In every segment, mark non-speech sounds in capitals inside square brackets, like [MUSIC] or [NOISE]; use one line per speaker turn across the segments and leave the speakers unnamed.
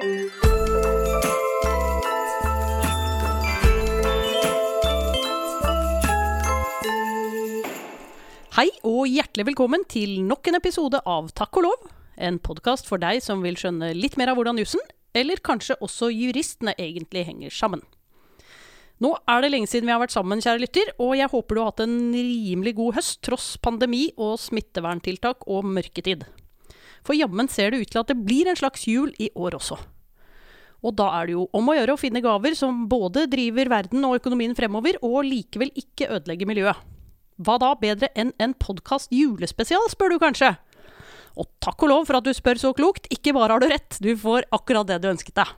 Hei og hjertelig velkommen til nok en episode av Takk og lov. En podkast for deg som vil skjønne litt mer av hvordan jussen, eller kanskje også juristene, egentlig henger sammen. Nå er det lenge siden vi har vært sammen, kjære lytter, og jeg håper du har hatt en rimelig god høst tross pandemi og smitteverntiltak og mørketid. For jammen ser det ut til at det blir en slags jul i år også. Og da er det jo om å gjøre å finne gaver som både driver verden og økonomien fremover, og likevel ikke ødelegger miljøet. Hva da bedre enn en podkast julespesial, spør du kanskje? Og takk og lov for at du spør så klokt, ikke bare har du rett, du får akkurat det du ønsket deg.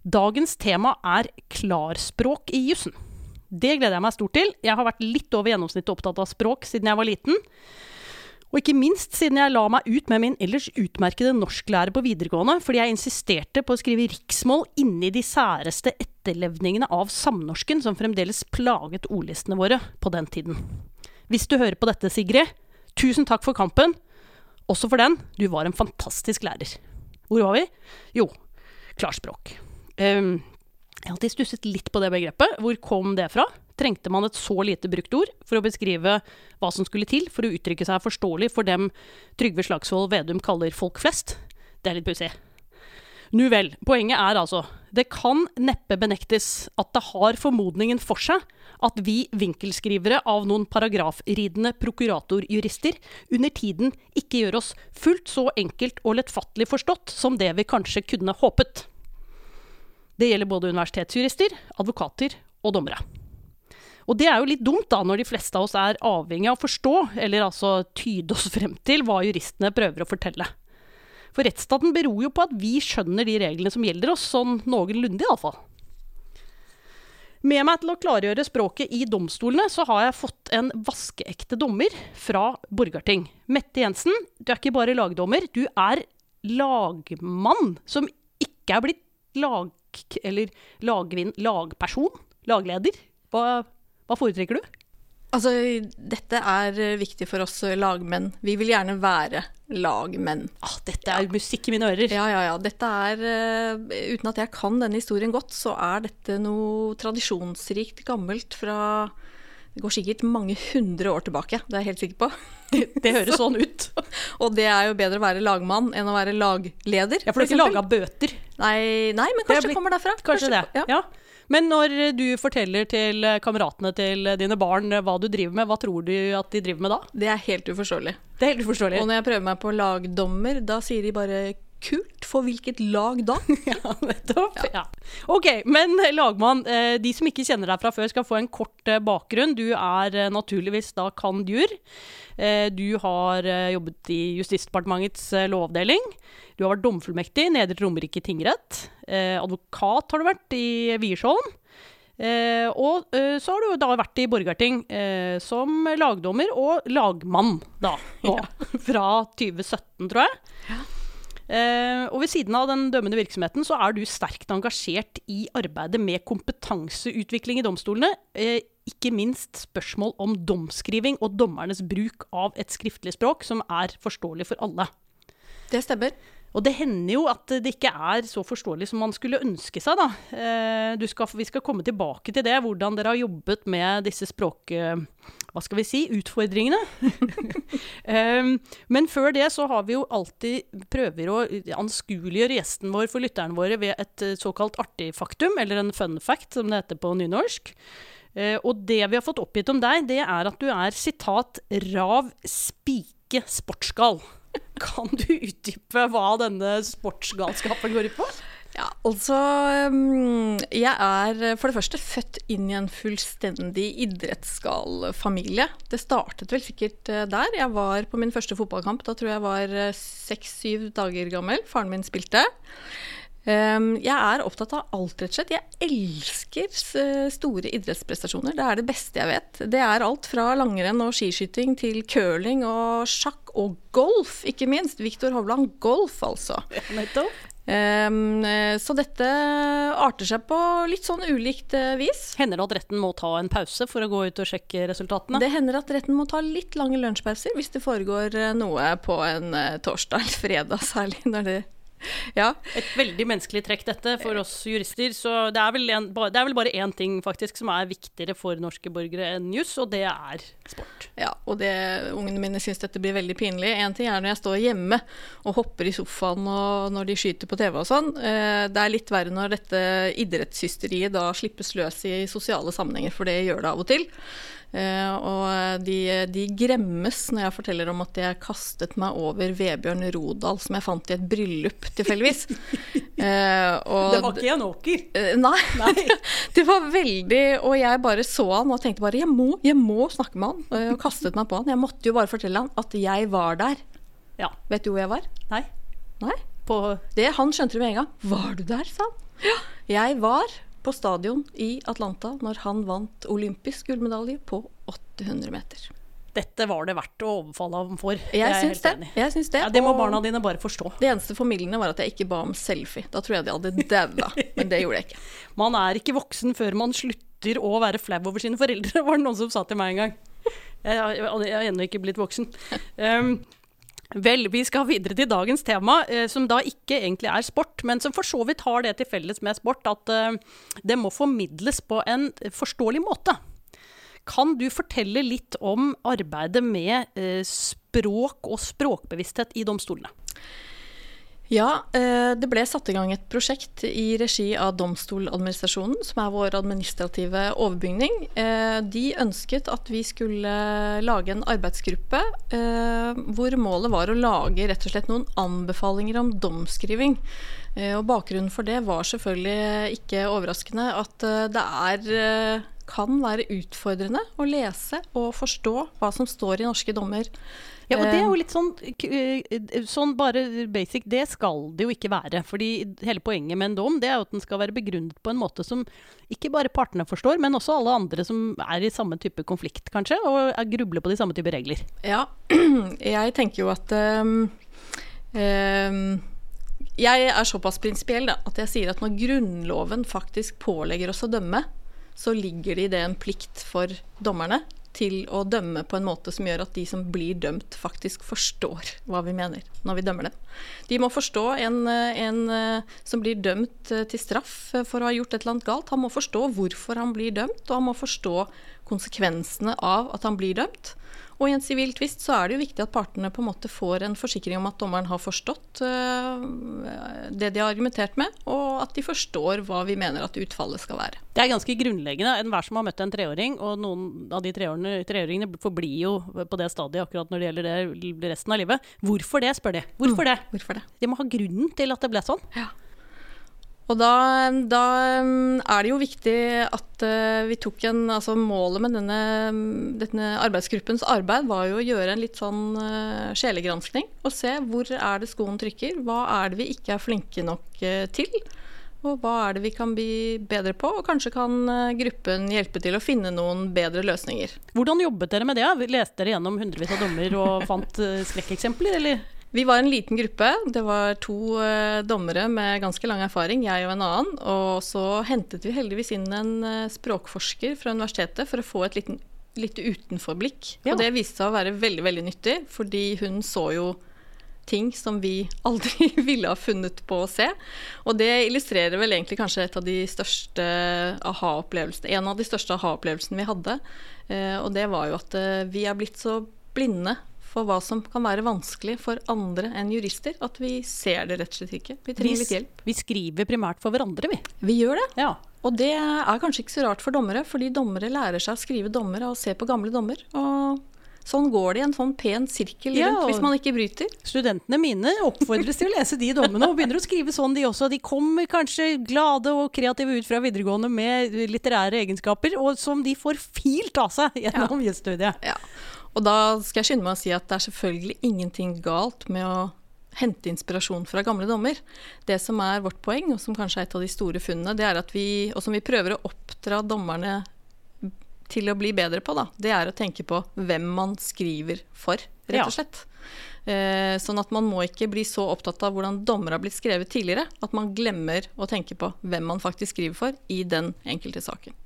Dagens tema er klarspråk i jussen. Det gleder jeg meg stort til. Jeg har vært litt over gjennomsnittet opptatt av språk siden jeg var liten. Og ikke minst siden jeg la meg ut med min ellers utmerkede norsklærer på videregående, fordi jeg insisterte på å skrive riksmål inni de særeste etterlevningene av samnorsken som fremdeles plaget ordlistene våre på den tiden. Hvis du hører på dette, Sigrid, tusen takk for kampen. Også for den. Du var en fantastisk lærer. Hvor var vi? Jo, klarspråk. Um, jeg har alltid stusset litt på det begrepet. Hvor kom det fra? Trengte man et så lite brukt ord for å beskrive hva som skulle til for å uttrykke seg forståelig for dem Trygve Slagsvold Vedum kaller folk flest? Det er litt pussig. Nu vel, poenget er altså det kan neppe benektes at det har formodningen for seg at vi vinkelskrivere av noen paragrafridende prokuratorjurister under tiden ikke gjør oss fullt så enkelt og lettfattelig forstått som det vi kanskje kunne håpet. Det gjelder både universitetsjurister, advokater og dommere. Og det er jo litt dumt, da, når de fleste av oss er avhengig av å forstå, eller altså tyde oss frem til, hva juristene prøver å fortelle. For rettsstaten beror jo på at vi skjønner de reglene som gjelder oss, sånn noenlunde iallfall. Med meg til å klargjøre språket i domstolene, så har jeg fått en vaskeekte dommer fra Borgarting. Mette Jensen, du er ikke bare lagdommer, du er lagmann som ikke er blitt lag... Eller lagvin, lagperson? Lagleder? Hva, hva foretrekker du?
Altså, dette er viktig for oss lagmenn. Vi vil gjerne være lagmenn.
Ah, dette er musikk i mine ører.
Ja, ja, ja. Dette er uh, Uten at jeg kan denne historien godt, så er dette noe tradisjonsrikt gammelt fra Det går sikkert mange hundre år tilbake, det er jeg helt sikker på. [LAUGHS]
Det, det høres [LAUGHS] sånn ut. [LAUGHS]
og det er jo bedre å være lagmann enn å være lagleder.
Ja, for du har ikke laga bøter?
Nei, nei, men kanskje det kommer derfra.
Kanskje, kanskje det, ja. ja. Men når du forteller til kameratene til dine barn hva du driver med, hva tror du at de driver med da?
Det er helt uforståelig.
Det er helt uforståelig.
Og når jeg prøver meg på lagdommer, da sier de bare kult. For hvilket lag da? [LAUGHS]
ja, nettopp. Ja. Ja. Ok, men lagmann, de som ikke kjenner deg fra før, skal få en kort bakgrunn. Du er naturligvis da cand.jur. Du har jobbet i Justisdepartementets lovavdeling. Du har vært domfullmektig i Nedre Romerike tingrett. advokat har du vært i Wiersholm. Eh, og eh, så har du da vært i Borgarting eh, som lagdommer og lagmann, da. Nå, ja. [LAUGHS] Fra 2017, tror jeg. Ja. Eh, og ved siden av den dømmende virksomheten så er du sterkt engasjert i arbeidet med kompetanseutvikling i domstolene. Eh, ikke minst spørsmål om domskriving og dommernes bruk av et skriftlig språk som er forståelig for alle.
Det stemmer.
Og det hender jo at det ikke er så forståelig som man skulle ønske seg, da. Eh, skal, vi skal komme tilbake til det, hvordan dere har jobbet med disse språk... Hva skal vi si? Utfordringene. um, [LAUGHS] men før det så har vi jo alltid prøver å anskueliggjøre gjesten vår for lytterne våre ved et såkalt artig faktum, eller en fun fact, som det heter på nynorsk. Uh, og det vi har fått oppgitt om deg, det er at du er sitat rav spike sportsgal. [LAUGHS] Kan du utdype hva denne sportsgalskapen går ut på?
Ja, altså Jeg er for det første født inn i en fullstendig idrettsgal familie. Det startet vel sikkert eh, der. Jeg var på min første fotballkamp. Da tror jeg var eh, seks-syv dager gammel. Faren min spilte. Jeg er opptatt av alt, rett og slett. Jeg elsker eh, store idrettsprestasjoner. Det er det beste jeg vet. Det er alt fra langrenn og skiskyting til curling og sjakk og golf, ikke minst. Viktor Hovland golf, altså.
Nettopp.
Um, så dette arter seg på litt sånn ulikt uh, vis.
Hender det at retten må ta en pause for å gå ut og sjekke resultatene?
Det hender at retten må ta litt lange lunsjpauser hvis det foregår uh, noe på en torsdag eller fredag, [LAUGHS] særlig når det [LAUGHS] Ja.
Et veldig menneskelig trekk dette for oss jurister. Så det er vel, en, det er vel bare én ting faktisk som er viktigere for norske borgere enn juss, og det er sport.
Ja, og det, ungene mine syns dette blir veldig pinlig. En ting er når jeg står hjemme og hopper i sofaen og når de skyter på TV og sånn. Eh, Det er litt verre når dette idrettshysteriet da slippes løs i sosiale sammenhenger, for det gjør det av og til. Eh, og de, de gremmes når jeg forteller om at jeg kastet meg over Vebjørn Rodal, som jeg fant i et bryllup tilfeldigvis. [LAUGHS] Eh, og
Det var ikke Jan Åker.
Eh, Nei. [LAUGHS] det var veldig Og jeg bare så han og tenkte bare jeg må, jeg må snakke med han. Og kastet meg på han. Jeg måtte jo bare fortelle han at jeg var der.
Ja.
Vet du hvor jeg var?
Nei.
Nei.
På
Det Han skjønte det med en gang. Var du der, sa han. Ja. Jeg var på stadion i Atlanta når han vant olympisk gullmedalje på 800 meter.
Dette var det verdt å overfalle ham for.
Jeg,
jeg
syns
helt
det. Jeg syns det.
Ja, det må barna dine bare forstå.
det eneste formildende var at jeg ikke ba om selfie. Da tror jeg de hadde daua. Men det gjorde jeg ikke. [LAUGHS]
Man er ikke voksen før man slutter å være flau over sine foreldre, [LAUGHS] var det noen som sa til meg en gang. Jeg jeg har ennå ikke blitt voksen. Um, [LAUGHS] vel, vi skal videre til dagens tema, eh, som da ikke egentlig er sport, men som for så vidt har det til felles med sport at eh, det må formidles på en forståelig måte. Kan du fortelle litt om arbeidet med eh, språk og språkbevissthet i domstolene?
Ja, eh, det ble satt i gang et prosjekt i regi av Domstoladministrasjonen, som er vår administrative overbygning. Eh, De ønsket at vi skulle lage en arbeidsgruppe eh, hvor målet var å lage rett og slett noen anbefalinger om domskriving. Og bakgrunnen for det var selvfølgelig ikke overraskende at det er kan være utfordrende å lese og forstå hva som står i norske dommer.
Ja, og det er
Eh,
jo litt sånn, eh, sånn bare basic, det skal det jo ikke være. Fordi hele poenget med en dom, det er jo at den skal være begrunnet på en måte som ikke bare partene forstår, men også alle andre som er i samme type konflikt, kanskje, og er grubler på de samme type regler.
Ja, [CLEARS THROAT] jeg tenker jo at um, um Jeg er såpass prinsipiell at jeg sier at når Grunnloven faktisk pålegger oss å dømme, så ligger det i det en plikt for dommerne til å dømme på en måte som gjør at de som blir dømt, faktisk forstår hva vi mener når vi dømmer dem. De må forstå en, en eh, som blir dømt eh, til straff for å ha gjort et eller annet galt. Han må forstå hvorfor han blir dømt, og han må forstå konsekvensene av at han blir dømt. Og i en sivil tvist så er det jo viktig at partene på en måte får en forsikring om at dommeren har forstått øh, det de har argumentert med, og at de forstår hva vi mener at utfallet skal være.
Det er ganske grunnleggende. Enhver som har møtt en treåring, og noen av de treårene- treåringene forblir jo på det stadiet akkurat når det gjelder det resten av livet. Hvorfor det, spør de. Hvorfor det?
Hvorfor det?
De må ha grunnen til at det ble sånn.
Og da, da er det jo viktig at uh, vi tok en Altså målet med denne, denne arbeidsgruppens arbeid var jo å gjøre en litt sånn uh, sjelegranskning. Og se hvor er det skoen trykker. Hva er det vi ikke er flinke nok uh, til? Og hva er det vi kan bli bedre på? Og kanskje kan gruppen hjelpe til å finne noen bedre løsninger.
Hvordan jobbet dere med det? Leste dere gjennom hundrevis av dommer og fant eh, skrekkeksempler, eller?
Vi var en liten gruppe. Det var to eh, dommere med ganske lang erfaring, jeg og en annen. Og så hentet vi heldigvis inn en eh, språkforsker fra universitetet for å få et liten, litt utenforblikk.
Ja.
Og det viste seg å være veldig, veldig nyttig, fordi hun så jo ting som vi [LAUGHS] aldri ville ha funnet på å se. Og det illustrerer vel egentlig kanskje et av de største aha-opplevelsene, en av de største aha-opplevelsene vi hadde. Eh, og det var jo at vi er blitt så blinde for hva som kan være vanskelig for andre enn jurister, at vi ser det rett og slett ikke. Vi trenger litt hjelp.
vi skriver primært for hverandre, vi.
Vi gjør det.
Ja.
Og det er kanskje ikke så rart for dommere, fordi dommere lærer seg å skrive dommer og se på gamle dommer. Og sånn går det i en sånn pen sirkel
Ja,
rundt hvis man ikke bryter.
Studentene mine oppfordres til å lese de dommene, og begynner å skrive sånn de også. De kommer kanskje glade og kreative ut fra videregående med litterære egenskaper, og som de får filt av seg gjennom jusstudiet.
Ja. Og da skal jeg skynde meg å si at det er selvfølgelig ingenting galt med å hente inspirasjon fra gamle dommer. Det som er vårt poeng, og som kanskje er et av de store funnene, det er at vi, og som vi prøver å oppdra dommerne til å bli bedre på, da, det er å tenke på hvem man skriver for, rett og slett. Eh, sånn at man må ikke bli så opptatt av hvordan dommer har blitt skrevet tidligere, at man glemmer å tenke på hvem man faktisk skriver for i den enkelte saken.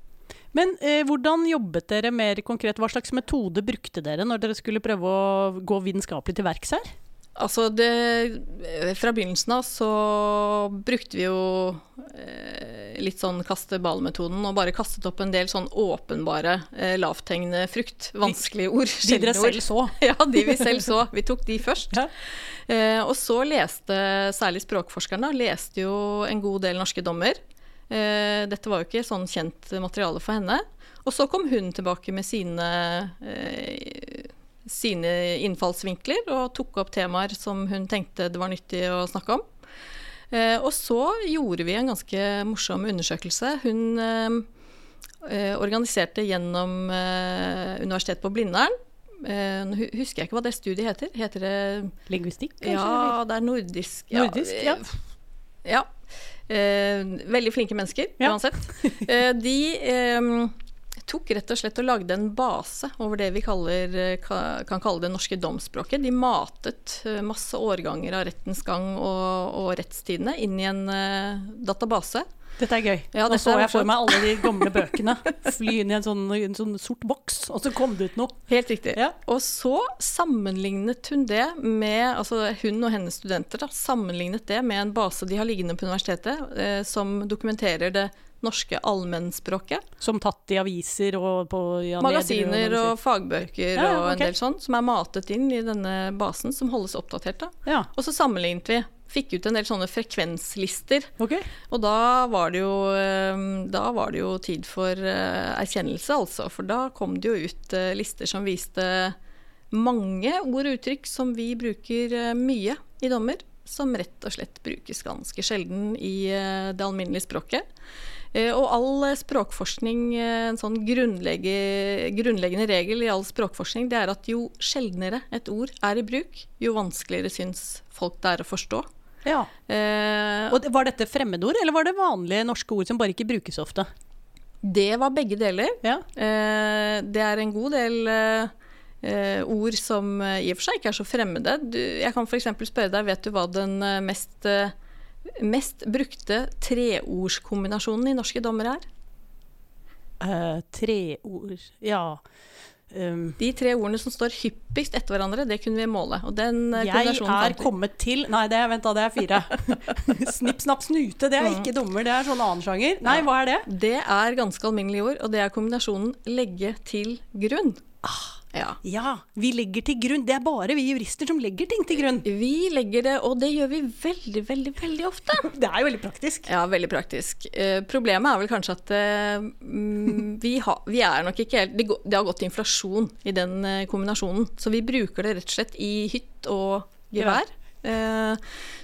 Men eh, hvordan jobbet dere mer konkret? Hva slags metode brukte dere når dere skulle prøve å gå vitenskapelig til verks her?
Altså det, Fra begynnelsen av så brukte vi jo eh, litt sånn kaste ball-metoden og bare kastet opp en del sånn åpenbare eh, lavthengende frukt. Vanskelige ord.
De dere selv så. [LAUGHS]
Ja, de vi selv så. Vi tok de først.
Ja.
Eh, og så leste særlig språkforskerne leste jo en god del norske dommer. Eh, dette var jo ikke sånn kjent materiale for henne. Og så kom hun tilbake med sine, eh, sine innfallsvinkler og tok opp temaer som hun tenkte det var nyttig å snakke om. Eh, og så gjorde vi en ganske morsom undersøkelse. Hun organiserte gjennom Universitetet på Blindern. Nå husker jeg ikke hva det studiet heter. Heter det
Lingvistikk, kanskje?
Ja, det er nordisk.
Nordisk, ja.
Ja. Eh, veldig flinke mennesker,
Ja.
uansett. Eh, de eh, tok rett og slett og lagde en base over det vi kaller, eh, kan kalle det norske domsspråket. De matet eh, masse årganger av rettens gang og, og rettstidene inn i en eh, database.
Dette er gøy.
Ja,
Nå så jeg for meg alle de gamle [LAUGHS] bøkene fly inn i en sånn, en sånn sort boks, og så kom det ut noe.
Helt riktig.
Ja.
Og så sammenlignet hun det med altså hun og hennes studenter da, sammenlignet det med en base de har liggende på universitetet, eh, som dokumenterer det norske allmennspråket.
Som tatt i aviser og på ja,
Magasiner
og,
og fagbøker
Ja, ja,
og en del sånn, som er matet inn i denne basen, som holdes oppdatert. da.
Ja,
Og så sammenlignet vi. Fikk ut en del sånne frekvenslister.
Okay.
Og da var det jo, eh, da var det jo tid for eh, erkjennelse, altså. For da kom det jo ut eh, lister som viste mange ord og uttrykk som vi bruker mye i dommer, som rett og slett brukes ganske sjelden i det alminnelige språket. Og all språkforskning, en sånn grunnlegge, grunnleggende regel i all språkforskning, det er at jo sjeldnere et ord er i bruk, jo vanskeligere syns folk det er å forstå.
Ja.
Eh,
Og var dette fremmedord, eller var det vanlige norske ord som bare ikke brukes ofte?
Det var begge deler.
Ja.
Eh, det er en god del eh, eh, ord som eh, i og for seg ikke er så fremmede. Du, jeg kan f.eks. spørre deg, vet du hva den eh, mest, mest brukte treordskombinasjonen i norske dommer er?
Eh, tre Ja. Um,
De tre ordene som står hyppigst etter hverandre, det kunne vi måle. Og den eh,
jeg er kommet til Nei, det vent da, det er fire. [LAUGHS] Snipp, snapp, snute. Det er
Mm.
ikke dommer, det er sånn annen sjanger. Nei, hva er det?
Det er ganske alminnelige ord, og det er kombinasjonen legge til grunn. Ja.
Ja, vi legger til grunn. Det er bare vi jurister som legger ting til grunn.
Vi legger det, og det gjør vi veldig, veldig, veldig ofte. [LAUGHS]
Det er jo veldig praktisk.
Ja, veldig praktisk. Eh, problemet er vel kanskje at eh, mm, vi, ha, vi er nok ikke helt det, går- det har gått inflasjon i den eh, kombinasjonen. Så vi bruker det rett og slett i hytt og gevær. Ja.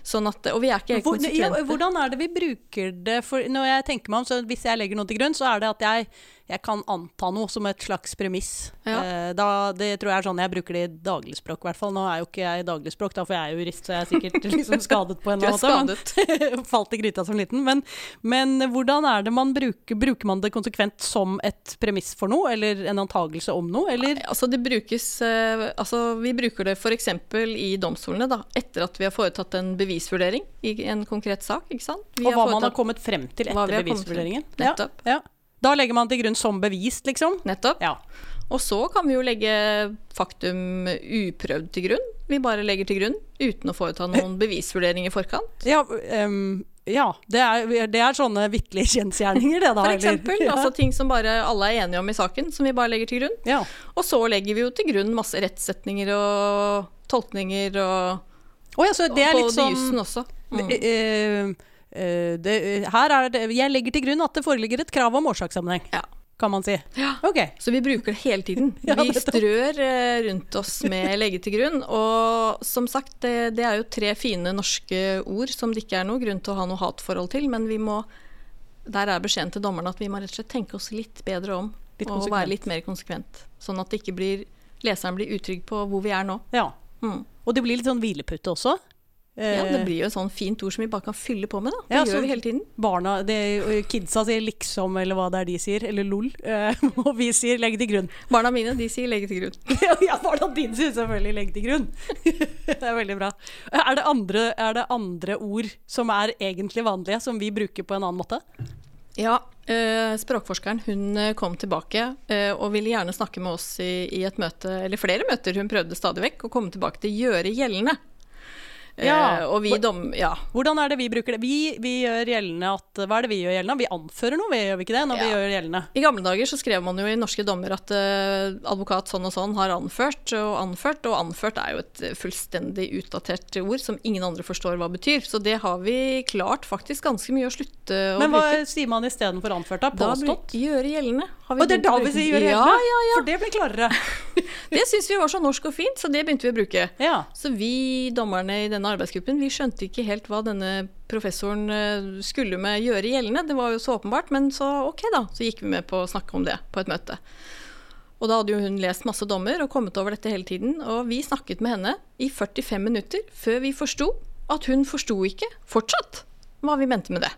sånn at, og vi er ikke helt
Hvor,
konsekvente.
hvordan er det vi bruker det? For når jeg tenker meg om, så Hvis jeg legger noe til grunn, så er det at jeg, jeg kan anta noe som et slags premiss.
Ja.
Eh, da, det tror jeg er sånn jeg bruker det i dagligspråk, i hvert fall. Nå er jo ikke jeg i dagligspråk, da, for jeg er jurist, så jeg er sikkert [LAUGHS] liksom skadet på en
er
eller annen måte. [LAUGHS] Falt i gryta som liten. Men, men hvordan er det man bruker Bruker man det konsekvent som et premiss for noe, eller en antagelse om noe, eller?
Altså det brukes, eh, altså vi bruker det f.eks. i domstolene da, etter at vi har foretatt en bevisvurdering i en konkret sak. ikke sant? Vi
Og hva
har
man har kommet frem til etter bevisvurderingen?
Nettopp.
Ja, ja. Da legger man til grunn som bevist, liksom?
Nettopp.
Ja.
Og så kan vi jo legge faktum uprøvd til grunn. Vi bare legger til grunn uten å foreta noen bevisvurdering i forkant.
Ja, um, ja det, er, det er sånne vitterlige kjensgjerninger, det da.
For eksempel,
Ja.
altså ting som bare alle er enige om i saken, som vi bare legger til grunn.
ja.
Og så legger vi jo til grunn masse rettssetninger og tolkninger og,
oh, ja, så det
og på
sånn
jussen også. Mm.
Eh, det, Her er det Jeg legger til grunn at det foreligger et krav om årsakssammenheng,
Ja.
kan man si.
Ja.
Okay.
Så vi bruker det hele tiden. [LAUGHS]
Ja,
vi strør eh, rundt oss med legge til grunn. Og som sagt, det, det er jo tre fine norske ord som det ikke er noe grunn til å ha noe hatforhold til, men vi må der er beskjeden til dommerne at vi må rett og slett tenke oss litt bedre om.
Litt
og være litt mer konsekvent. Sånn at blir, leseren blir utrygg på hvor vi er nå.
Ja.
Mm.
Og det blir litt sånn hvilepute også.
Ja,
Eh,
det blir jo et sånn fint ord som vi bare kan fylle på med. Da. Det
Ja,
gjør vi hele tiden.
Barna, det, Kidsa sier liksom, eller hva det er de sier, eller lol. eh, [LAUGHS] og vi sier legg til grunn.
Barna mine de sier 'legg til grunn. [LAUGHS]
ja, barna dine sier selvfølgelig legg til grunn. [LAUGHS] det er veldig bra. Er det, andre, er det andre ord som er egentlig vanlige, som vi bruker på en annen måte?
Ja, eh, språkforskeren hun eh, kom tilbake eh, og ville gjerne snakke med oss i, i et møte, eller flere møter. Hun prøvde stadig vekk å komme tilbake til gjøre gjeldende.
Ja.
Eh, og vi dom... Ja.
Hvordan er det vi bruker det? Vi, vi gjør gjeldende at Hva er det vi gjør gjeldende? Vi anfører noe, vi gjør vi ikke det? Når vi gjør gjeldende.
I gamle dager så skrev man jo i norske dommer at uh, advokat sånn og sånn har anført og anført, og anført er jo et fullstendig utdatert ord som ingen andre forstår hva betyr. Så det har vi klart faktisk ganske mye å slutte å
Men hva
bruke.
sier man istedenfor anført? da?
Da? Gjøre gjeldende. har vi
Og det er da vi
sier
sier gjeldende?
Ja, ja, ja.
For det blir klarere. [LAUGHS] [LAUGHS]
Det syns vi var så norsk og fint, så det begynte vi å bruke.
Ja.
Så vi dommerne i denne arbeidsgruppen vi skjønte ikke helt hva denne professoren eh, skulle med gjøre gjeldende. Det var jo så åpenbart, men så ok da, så gikk vi med på å snakke om det på et møte. Og da hadde jo hun lest masse dommer og kommet over dette hele tiden, og vi snakket med henne i 45 minutter før vi forsto at hun forsto ikke fortsatt hva vi mente med det.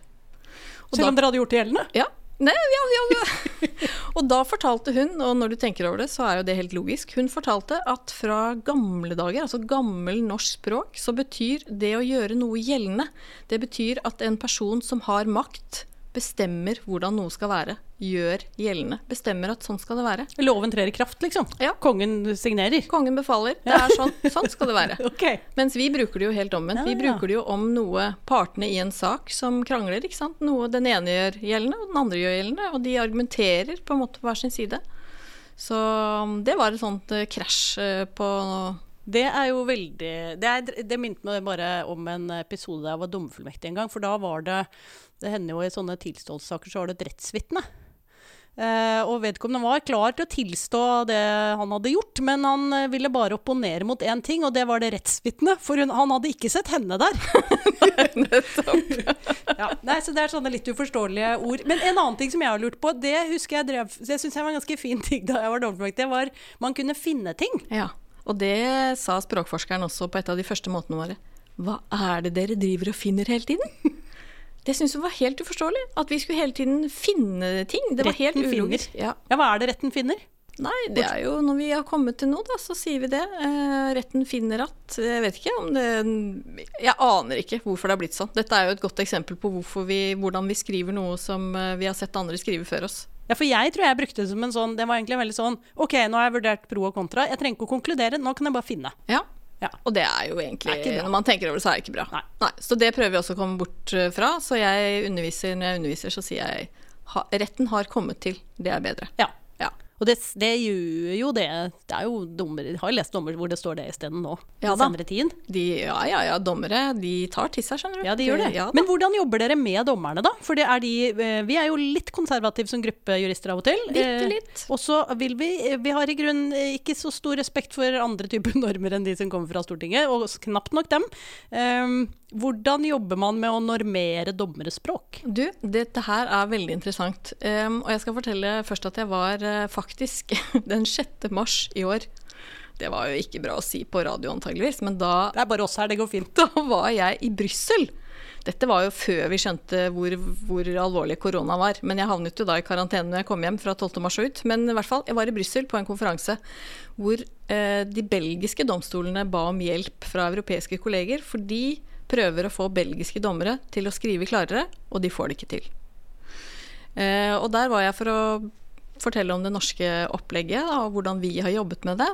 Og
Selv
da-
om dere hadde gjort det gjeldende?
ja. Nei, ja, ja, [LAUGHS] og da fortalte hun, og når du tenker over det, så er jo det helt logisk, hun fortalte at fra gamle dager, altså gammel norsk språk, så betyr det å gjøre noe gjeldende, det betyr at en person som har makt, bestemmer hvordan noe skal være, gjør gjeldende, bestemmer at sånn skal det være.
Loven trer i kraft, liksom?
Ja.
Kongen signerer?
Kongen befaler, det er sånn, sånn skal det være. [LAUGHS]
okay.
Mens vi bruker det jo helt omvendt. Vi bruker det jo om noe partene i en sak som krangler. ikke sant? Noe den ene gjør gjeldende, og den andre gjør gjeldende. Og de argumenterer på en måte på hver sin side. Så um, det var et sånt eh, krasj eh, på
Det er jo veldig Det, er, det minte meg bare om en episode da jeg var dommerfullmektig en gang. For da var det Det hender jo i sånne tilståelsessaker så var det et rettsvitne. Eh, og vedkommende var klar til å tilstå det han hadde gjort, men han eh, ville bare opponere mot én ting, og det var det rettsvitnet. For hun, han hadde ikke sett henne der. [LAUGHS] [LAUGHS] ja, nei, så det er sånne litt uforståelige ord. Men en annen ting som jeg har lurt på, det husker jeg drev Det syns jeg var en ganske fin ting da jeg var dommerfullmektig, var man kunne finne ting.
Ja. Og det sa språkforskeren også på et av de første måtene våre. Hva er det dere driver og finner hele tiden? Det syns hun var helt uforståelig. At vi skulle hele tiden finne ting. Det var
Retten finner.
ulogisk. Ja.
Ja, hva er det retten finner?
Nei, det er jo når vi har kommet til noe, da, så sier vi det. Eh, retten finner at Jeg vet ikke om det Jeg aner ikke hvorfor det har blitt sånn. Dette er jo et godt eksempel på vi, hvordan vi skriver noe som eh, vi har sett andre skrive før oss.
Ja, for jeg tror jeg brukte det som en sånn Det var egentlig veldig sånn OK, nå har jeg vurdert pro og kontra. Jeg trenger ikke å konkludere, nå kan jeg bare finne.
Ja.
Ja.
Og det er jo egentlig
er.
Når man tenker over det, så er det ikke bra.
Nei.
Så det prøver vi også å komme bort eh, fra. Så jeg underviser, når jeg underviser, så sier jeg retten har kommet til. Det er bedre.
Ja. Og det, det gjør jo det. Det er jo dommer Jeg har lest dommer hvor det står det isteden nå.
Ja
senere tid.
De, ja, ja, ja, dommere de tar til seg, skjønner du.
Ja, de gjør det.
Ja.
Men hvordan jobber dere med dommerne, da? For det er de eh, Vi er jo litt konservative som gruppe jurister av og til.
Bitte
Eh,
litt.
Og så vil vi Vi har i grunnen eh, ikke så stor respekt for andre typer [LAUGHS] normer enn de som kommer fra Stortinget, og knapt nok dem. Ehm, hvordan jobber man med å normere dommeres språk?
Du, dette her er veldig interessant. Um, og jeg skal fortelle først at jeg var eh, faktisk [LAUGHS] den 6. mars i år. Det var jo ikke bra å si på radio antageligvis, men da,
Det er bare oss her, det går fint. [LAUGHS]
da var jeg i Brussel. Dette var jo før vi skjønte hvor, hvor alvorlig korona var. Men jeg havnet jo da i karantene når jeg kom hjem fra 12. mars og ut. Men i hvert fall, jeg var i Brussel på en konferanse hvor eh, de belgiske domstolene ba om hjelp fra europeiske kolleger, for de prøver å få belgiske dommere til å skrive klarere, og de får det ikke til. Eh, og der var jeg for å fortelle om det norske opplegget da, og hvordan vi har jobbet med det.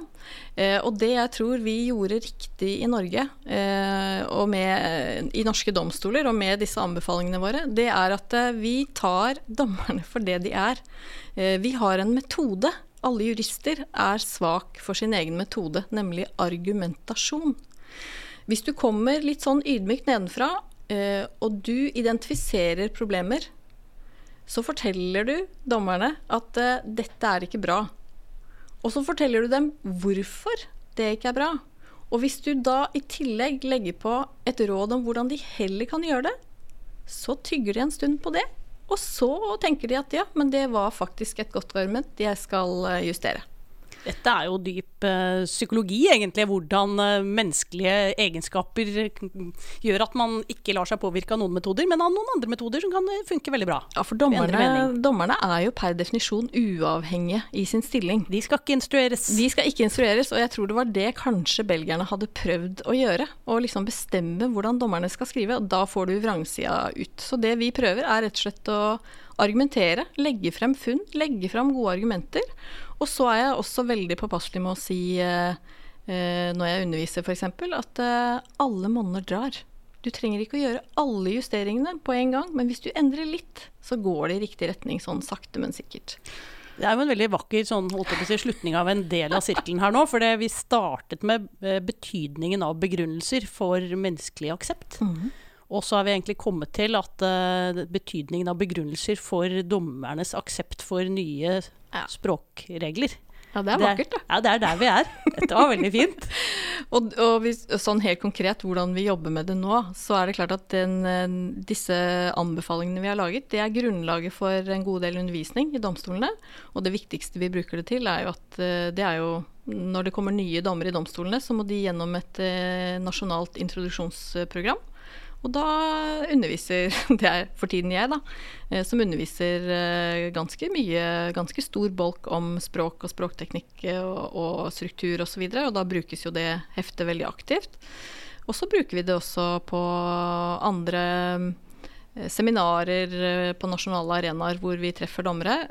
Eh, og det jeg tror vi gjorde riktig i Norge, eh, og med, i norske domstoler, og med disse anbefalingene våre, det er at eh, vi tar [LAUGHS] dommerne for det de er. Eh, vi har en metode. Alle jurister er svak for sin egen metode, nemlig argumentasjon. Hvis du kommer litt sånn ydmykt nedenfra, eh, og du identifiserer problemer, så forteller du dommerne at uh, dette er ikke bra. Og så forteller du dem hvorfor det ikke er bra. Og hvis du da i tillegg legger på et råd om hvordan de heller kan gjøre det, så tygger de en stund på det. Og så tenker de at ja, men det var faktisk et godt argument, jeg skal eh, justere.
Dette er jo dyp uh, psykologi, egentlig. Hvordan uh, menneskelige egenskaper gjør at man ikke lar seg påvirke av noen metoder, men av noen andre metoder som kan eh, funke veldig bra.
Ja, for dommerne, dommerne er jo per definisjon uavhengige i sin stilling.
De skal ikke instrueres.
De skal ikke instrueres, og jeg tror det var det kanskje belgierne hadde prøvd å gjøre. Å liksom bestemme hvordan dommerne skal skrive, og da får du vrangsida ut. Så det vi prøver er rett og slett å argumentere, legge frem funn, legge frem gode argumenter. Og så er jeg også veldig påpasselig med å si eh, eh, når jeg underviser f.eks., at eh, alle monner drar. Du trenger ikke å gjøre alle justeringene på en gang, men hvis du endrer litt, så går det i riktig retning, sånn sakte, men sikkert.
Det er jo en veldig vakker sånn, si, slutning av en del av sirkelen her nå. For vi startet med betydningen av begrunnelser for menneskelig aksept. Mm -hmm. Og så har vi egentlig kommet til at uh, betydningen av begrunnelser for dommernes aksept for nye ja. språkregler.
Ja, det er vakkert, da.
Ja, det er der vi er. Dette var veldig fint. [LAUGHS]
og, og hvis, sånn helt konkret hvordan vi jobber med det nå, så er det klart at den, disse anbefalingene vi har laget, det er grunnlaget for en god del undervisning i domstolene. Og det viktigste vi bruker det til, er jo at eh, det er jo når det kommer nye dommere i domstolene, så må de gjennom et eh, nasjonalt introduksjonsprogram. Og da underviser [LAUGHS] Det er for tiden jeg, da. Eh, som underviser eh, ganske mye, ganske stor bolk om språk og språkteknikk eh, og, og struktur osv. Og, så og da brukes jo det heftet veldig aktivt. Og så bruker vi det også på andre seminarer på nasjonale arenaer hvor vi treffer dommere.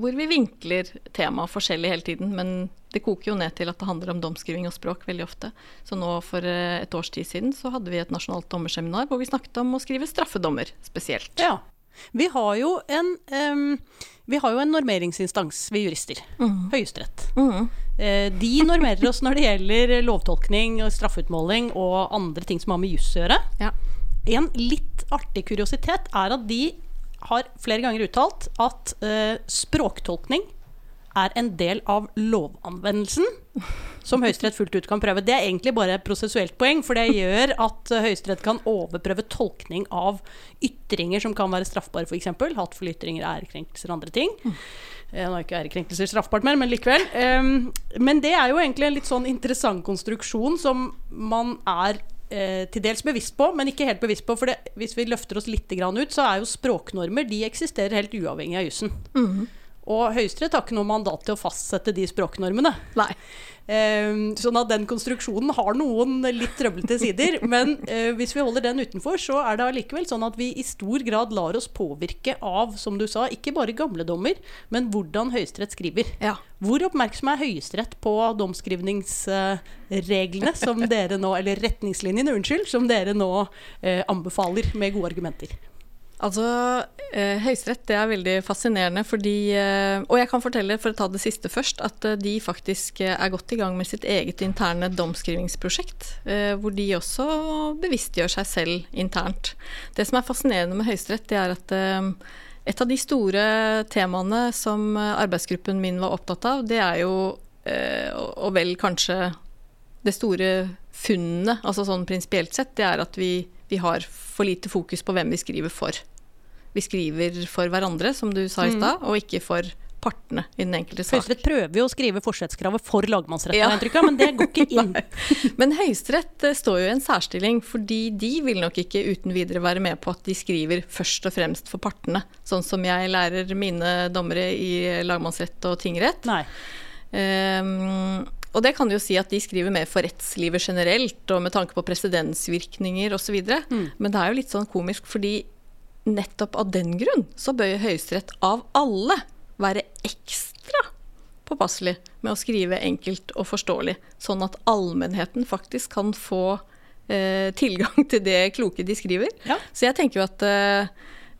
Hvor vi vinkler temaet forskjellig hele tiden. Men det koker jo ned til at det handler om domskriving og språk veldig ofte. Så nå for et års tid siden så hadde vi et nasjonalt dommerseminar hvor vi snakket om å skrive straffedommer spesielt.
Ja. Vi har jo en, um, vi har jo en normeringsinstans, vi jurister. Mm. Høyesterett. Mm. Eh, de normerer oss når det gjelder lovtolkning, og straffeutmåling og andre ting som har med juss å gjøre. Ja. En litt artig kuriositet er at de har flere ganger uttalt at uh, språktolkning er en del av lovanvendelsen som Høyesterett fullt ut kan prøve. Det er egentlig bare et prosessuelt poeng, for det gjør at uh, Høyesterett kan overprøve tolkning av ytringer som kan være straffbare, f.eks. Hatefulle ytringer, ærekrenkelser og andre ting. Mm. Nå er ikke ærekrenkelser straffbart mer, men likevel. Um, men det er jo egentlig en litt sånn interessant konstruksjon som man er eh, til dels bevisst på, men ikke helt bevisst på. For det, hvis vi løfter oss litt ut, så er jo språknormer De eksisterer helt uavhengig av jussen. Mm. Og Høyesterett har ikke noe mandat til å fastsette de språknormene.
Nei.
Uh, sånn at den konstruksjonen har noen litt trøblete sider. [LAUGHS] Men uh, hvis vi holder den utenfor, så er det allikevel sånn at vi i stor grad lar oss påvirke av, som du sa, ikke bare gamle dommer, men hvordan Høyesterett skriver.
Ja.
Hvor oppmerksom er Høyesterett på domskrivningsreglene som [LAUGHS] dere nå, eller retningslinjene, unnskyld, som dere nå uh, anbefaler med gode argumenter?
Altså, eh, Høyesterett det er veldig fascinerende fordi eh, Og jeg kan fortelle, for å ta det siste først, at eh, de faktisk er godt i gang med sitt eget interne domskrivingsprosjekt. Hvor de også bevisstgjør seg selv internt. Det som er fascinerende med Høyesterett, det er at et av de store temaene som arbeidsgruppen min var opptatt av, det er jo, og vel kanskje det store funnet, altså sånn prinsipielt sett, det er at vi, vi har for lite fokus på hvem vi skriver for vi skriver for hverandre, som du sa i mm. stad, mm. og ikke for partene i den enkelte sak.
Høyesterett prøver jo å skrive forsettskravet for lagmannsretten, ja. inntrykk men det går ikke [LAUGHS] inn.
men Høyesterett eh, står jo i en særstilling, fordi de vil nok ikke uten videre være med på at de skriver først og fremst for partene, sånn som jeg lærer mine dommere i lagmannsrett og tingrett.
Nei.
Um, og det kan jo si at de skriver mer for rettslivet generelt, og med tanke på presedensvirkninger osv. Mm. Men det er jo litt sånn komisk, fordi nettopp av den grunn så bør Høyesterett av alle være ekstra påpasselig med å skrive enkelt og forståelig, sånn at allmennheten faktisk kan få eh, tilgang til det kloke de skriver.
Ja.
Så jeg tenker jo at eh,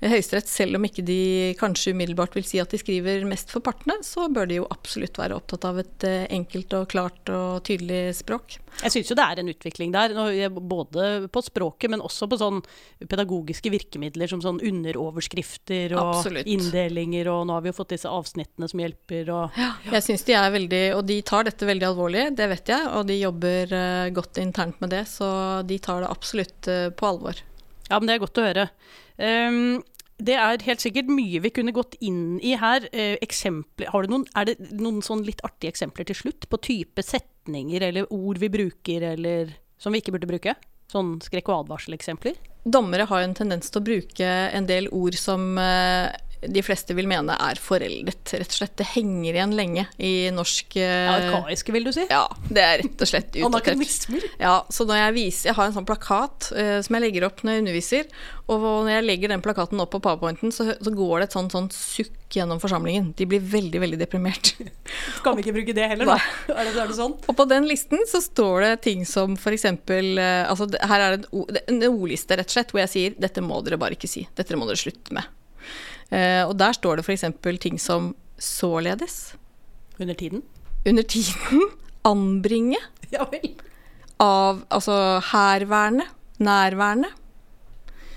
Høyesterett, selv om ikke de kanskje umiddelbart vil si at de skriver mest for partene, så bør de jo absolutt være opptatt av et eh, enkelt og klart og tydelig språk.
Jeg syns jo det er en utvikling der, både på språket, men også på sånn pedagogiske virkemidler som sånn underoverskrifter og absolutt. inndelinger, og nå har vi jo fått disse avsnittene som hjelper og
ja, Jeg syns de er veldig Og de tar dette veldig alvorlig, det vet jeg, og de jobber uh, godt internt med det, så de tar det absolutt på alvor.
Ja, men det er godt å høre. Um, det er helt sikkert mye vi kunne gått inn i her. Eh, har du noen, er det noen sånn litt artige eksempler til slutt på type setninger eller ord vi bruker, eller som vi ikke burde bruke? Sånn skrekk- og advarseleksempler?
Dommere har en tendens til å bruke en del ord som eh, de fleste vil mene er foreldet, rett og slett. Det henger igjen lenge i norsk ja,
Arkaiske, vil du si?
Ja, det er rett og slett [LAUGHS] utdatert. Ja, så når jeg viser Jeg har en sånn plakat uh, som jeg legger opp når jeg underviser, og når jeg legger den plakaten opp på powerpointen, så, så går det et sånn, sånn sukk gjennom forsamlingen. De blir veldig, veldig deprimert. [LAUGHS]
Kan vi ikke bruke det heller, da? [LAUGHS] Er det, er det sånn?
Og på den listen så står det ting som eksempel eh, altså, Her er det en ordliste, rett og slett, hvor jeg sier dette må dere bare ikke si. Dette må dere slutte med. Eh, og der står det eksempel ting som således,
Under tiden?
under tiden, [LAUGHS] anbringe,
Ja vel.
av Altså herværende, nærværende,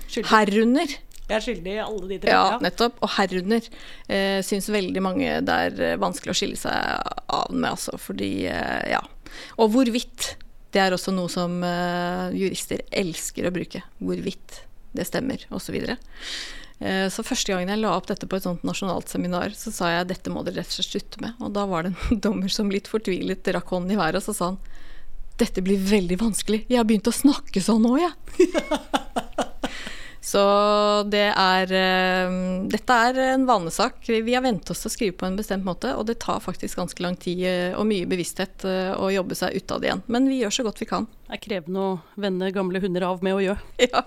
Skyldig.
herunder.
Jeg er skyldig i alle de tre.
Ja, nettopp. Og herunder eh, syns veldig mange det er eh, vanskelig å skille seg av med, altså. Fordi, eh, ja. Og hvorvidt. Det er også noe som eh, jurister elsker å bruke. Hvorvidt det stemmer, osv. Eh, så første gangen jeg la opp dette på et sånt nasjonalt seminar, så sa jeg dette må dere rett og slett slutte med. Og da var det en [LAUGHS] dommer som litt fortvilet rakk hånden i været, og så sa han dette blir veldig vanskelig. Jeg har begynt å snakke sånn nå, jeg. [LAUGHS] Så det er eh, Dette er en vanesak. Vi har vent oss til å skrive på en bestemt måte, og det tar faktisk ganske lang tid eh, og mye bevissthet å jobbe seg ut av det igjen. Men vi gjør så godt vi kan.
Det er krevende å vende gamle hunder av med å gjøre. [LAUGHS]
Ja.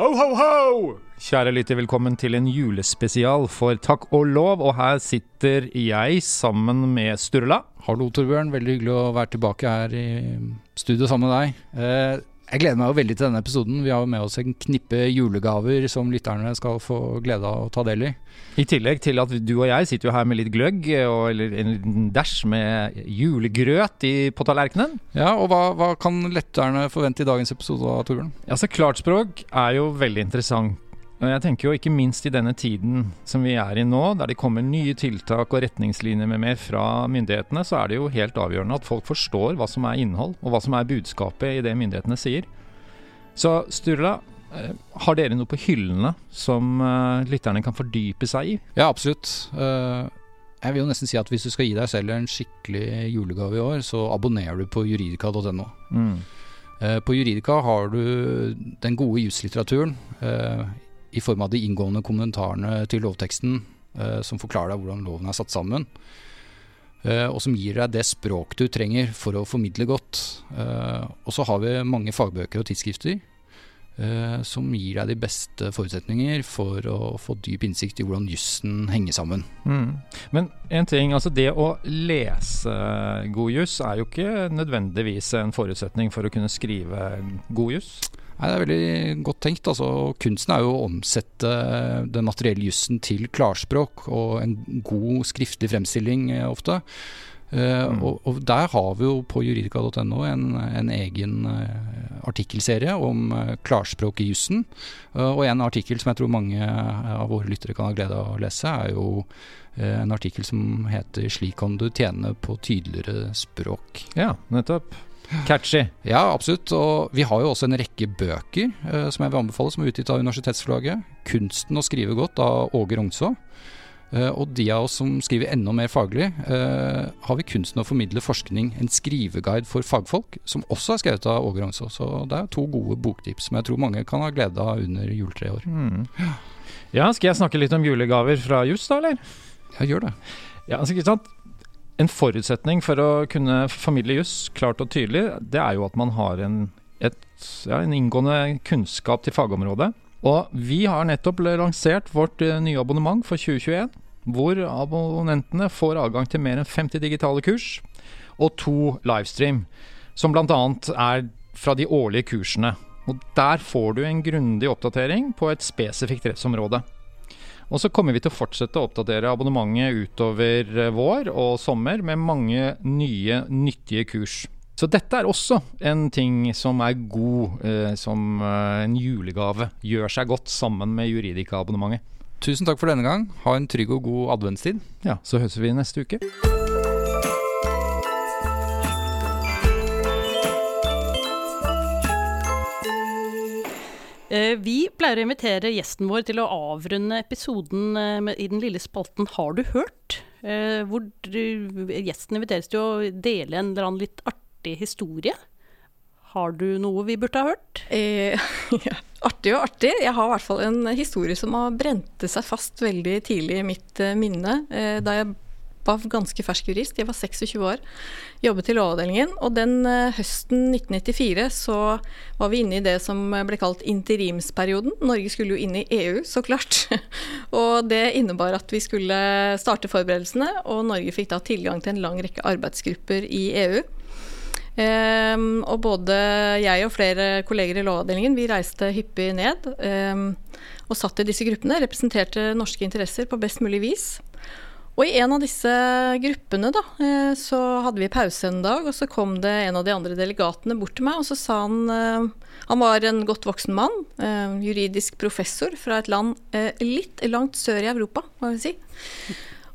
Ho, ho, ho! Kjære lytter, velkommen til en julespesial for Takk og lov. Og her sitter jeg sammen med Sturla.
Hallo Torbjørn, veldig hyggelig å være tilbake her i studio sammen med deg. Eh, jeg gleder meg jo veldig til denne episoden. Vi har jo med oss en knippe julegaver som lytterne skal få glede av å ta del i.
I tillegg til at du og jeg sitter jo her med litt gløgg, og, eller en liten dæsj med julegrøt i, på tallerkenen.
Ja, og hva, hva kan lytterne forvente i dagens episode av Torbjørn?
Altså, Klartspråk er jo veldig interessant. Og jeg tenker jo ikke minst i denne tiden som vi er i nå, der det kommer nye tiltak og retningslinjer med mer fra myndighetene, så er det jo helt avgjørende at folk forstår hva som er innhold, og hva som er budskapet i det myndighetene sier. Så Sturla, eh, har dere noe på hyllene som eh, lytterne kan fordype seg i?
Ja, absolutt. Eh, jeg vil jo nesten si at hvis du skal gi deg selv en skikkelig julegave i år, så abonnerer du på juridika.no.
Mm.
På Juridika har du den gode juslitteraturen i form av de inngående kommentarene til lovteksten eh, som forklarer deg hvordan loven er satt sammen. eh, og som gir deg det språk du trenger for å formidle godt. Eh, og så har vi mange fagbøker og tidsskrifter som gir deg de beste forutsetninger for å få dyp innsikt i hvordan jussen henger sammen.
Mm. Men en ting, altså det å lese god juss er jo ikke nødvendigvis en forutsetning for å kunne skrive god juss.
Nei, Det er veldig godt tenkt. altså Kunsten er jo å omsette den materielle jussen til klarspråk og en god skriftlig fremstilling eh, ofte. Eh,
Mm.
og, og der har vi jo på juridika.no en, en egen uh, artikkelserie om uh, klarspråk i jussen. Eh, og en artikkel som jeg tror mange eh, av våre lyttere kan ha glede av å lese, er jo eh, en artikkel som heter 'Slik kan du tjene på tydeligere språk'.
Ja, nettopp. Catchy.
Ja, absolutt. Og vi har jo også en rekke bøker eh, som jeg vil anbefale, som er utgitt av Universitetsforlaget. 'Kunsten å skrive godt' av Åge Rognså. Eh, og de av oss som skriver enda mer faglig, eh, har vi 'Kunsten å formidle forskning', en skriveguide for fagfolk, som også er skrevet av Åge Rognså. Så det er to gode boktips som jeg tror mange kan ha glede av under juletreet i år.
Mm. Ja, skal jeg snakke litt om julegaver fra juss, da, eller?
Ja, gjør det.
Ja, altså ikke sant En forutsetning for å kunne formidle klart og tydelig, det er jo at man har en, et, ja, en inngående kunnskap til fagområdet. Og vi har nettopp lansert vårt eh, nye abonnement for 2021, hvor abonnentene får adgang til mer enn 50 digitale kurs og to livestream, som bl.a. er fra de årlige kursene. Og der får du en grundig oppdatering på et spesifikt rettsområde. Og så kommer vi til å fortsette å oppdatere abonnementet utover eh, vår og sommer med mange nye, nyttige kurs. Så dette er også en ting som er god eh, som eh, en julegave. Gjør seg godt sammen med Juridika-abonnementet.
Tusen takk for denne gang. Ha en trygg og god adventstid.
Ja, så høres vi neste uke.
Vi pleier å invitere gjesten vår til å avrunde episoden eh, i den lille spalten Har du hørt? Eh, Hvor gjesten inviteres til å dele en eller annen litt artig historie Har du noe vi burde ha hørt?
Eh, [LAUGHS] ja. Artig og artig. Jeg har i hvert fall en historie som har brente seg fast veldig tidlig i mitt eh, minne. Eh, da jeg var ganske fersk jurist, jeg var 26 år, jobbet i Lovavdelingen. Og den eh, høsten 1994 så var vi inne i det som ble kalt interimsperioden. Norge skulle jo inn i EU, så klart. [LAUGHS] og det innebar at vi skulle starte forberedelsene, og Norge fikk da tilgang til en lang rekke arbeidsgrupper i EU. Um, og både jeg og flere kolleger i Lovavdelingen vi reiste hyppig ned um, og satt i disse gruppene, representerte norske interesser på best mulig vis. Og i en av disse gruppene da, eh, så hadde vi pause en dag, og så kom det en av de andre delegatene bort til meg, og så sa han uh, Han var en godt voksen mann, uh, juridisk professor fra et land litt langt sør i Europa, må jeg si.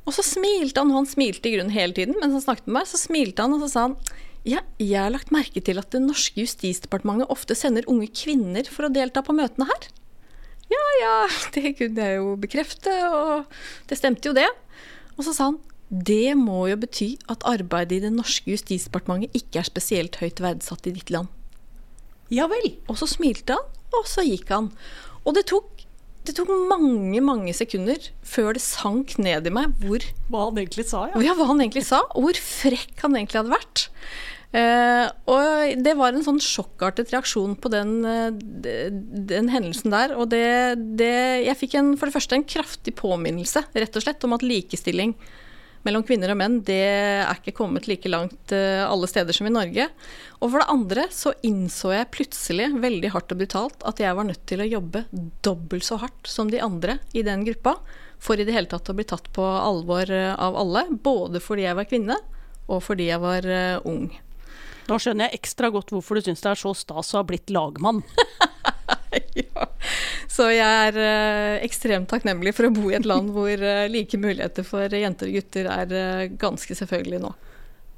Og så smilte han, og han smilte i grunnen hele tiden mens han snakket med meg. Så smilte han, og så sa han ja, jeg har lagt merke til at det norske justisdepartementet ofte sender unge kvinner for å delta på møtene her. Ja ja, det kunne jeg jo bekrefte, og det stemte jo det. Og så sa han det må jo bety at arbeidet i det norske justisdepartementet ikke er spesielt høyt verdsatt i ditt land.
Ja vel.
Og så smilte han, og så gikk han. Og det tok, det tok mange, mange sekunder før det sank ned i meg hvor
Hva han egentlig sa, ja.
ja, hva han egentlig sa, og hvor frekk han egentlig hadde vært. Uh, og det var en sånn sjokkartet reaksjon på den, uh, den hendelsen der. Og det, det, Jeg fikk en, for det første en kraftig påminnelse rett og slett om at likestilling mellom kvinner og menn det er ikke kommet like langt uh, alle steder som i Norge. Og for det andre så innså jeg plutselig, veldig hardt og brutalt, at jeg var nødt til å jobbe dobbelt så hardt som de andre i den gruppa for i det hele tatt å bli tatt på alvor av alle. Både fordi jeg var kvinne, og fordi jeg var ung.
Nå skjønner jeg ekstra godt hvorfor du syns det er så stas å ha blitt lagmann. [LAUGHS]
ja. Så jeg er uh, ekstremt takknemlig for å bo i et land hvor uh, like muligheter for jenter og gutter er uh, ganske selvfølgelig nå.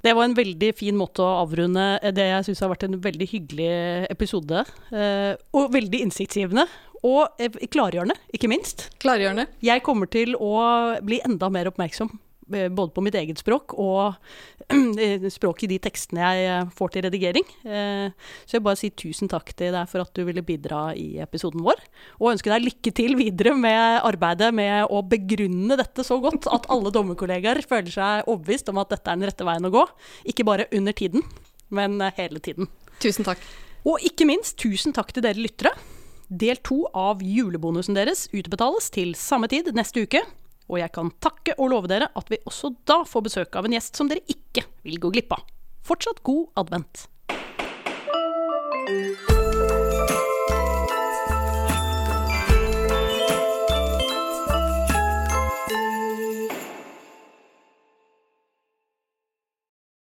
Det var en veldig fin måte å avrunde det jeg syns har vært en veldig hyggelig episode. og veldig innsiktsgivende. Og klargjørende, ikke minst.
Klargjørende.
Jeg kommer til å bli enda mer oppmerksom Eh, både på mitt eget språk og [CLEARS THROAT] språket i de tekstene jeg eh, får til redigering. Eh, så jeg bare si tusen takk til deg for at du ville bidra i episoden vår. Og ønsker deg lykke til videre med arbeidet med å begrunne dette så godt at alle dommerkollegaer føler seg overbevist om at dette er den rette veien å gå. Ikke bare under tiden, men hele tiden.
Tusen takk.
Og ikke minst, tusen takk til dere lyttere. Del to av julebonusen deres utbetales til samme tid neste uke. Og jeg kan takke og love dere at vi også da får besøk av en gjest som dere ikke vil gå glipp av. Fortsatt god advent.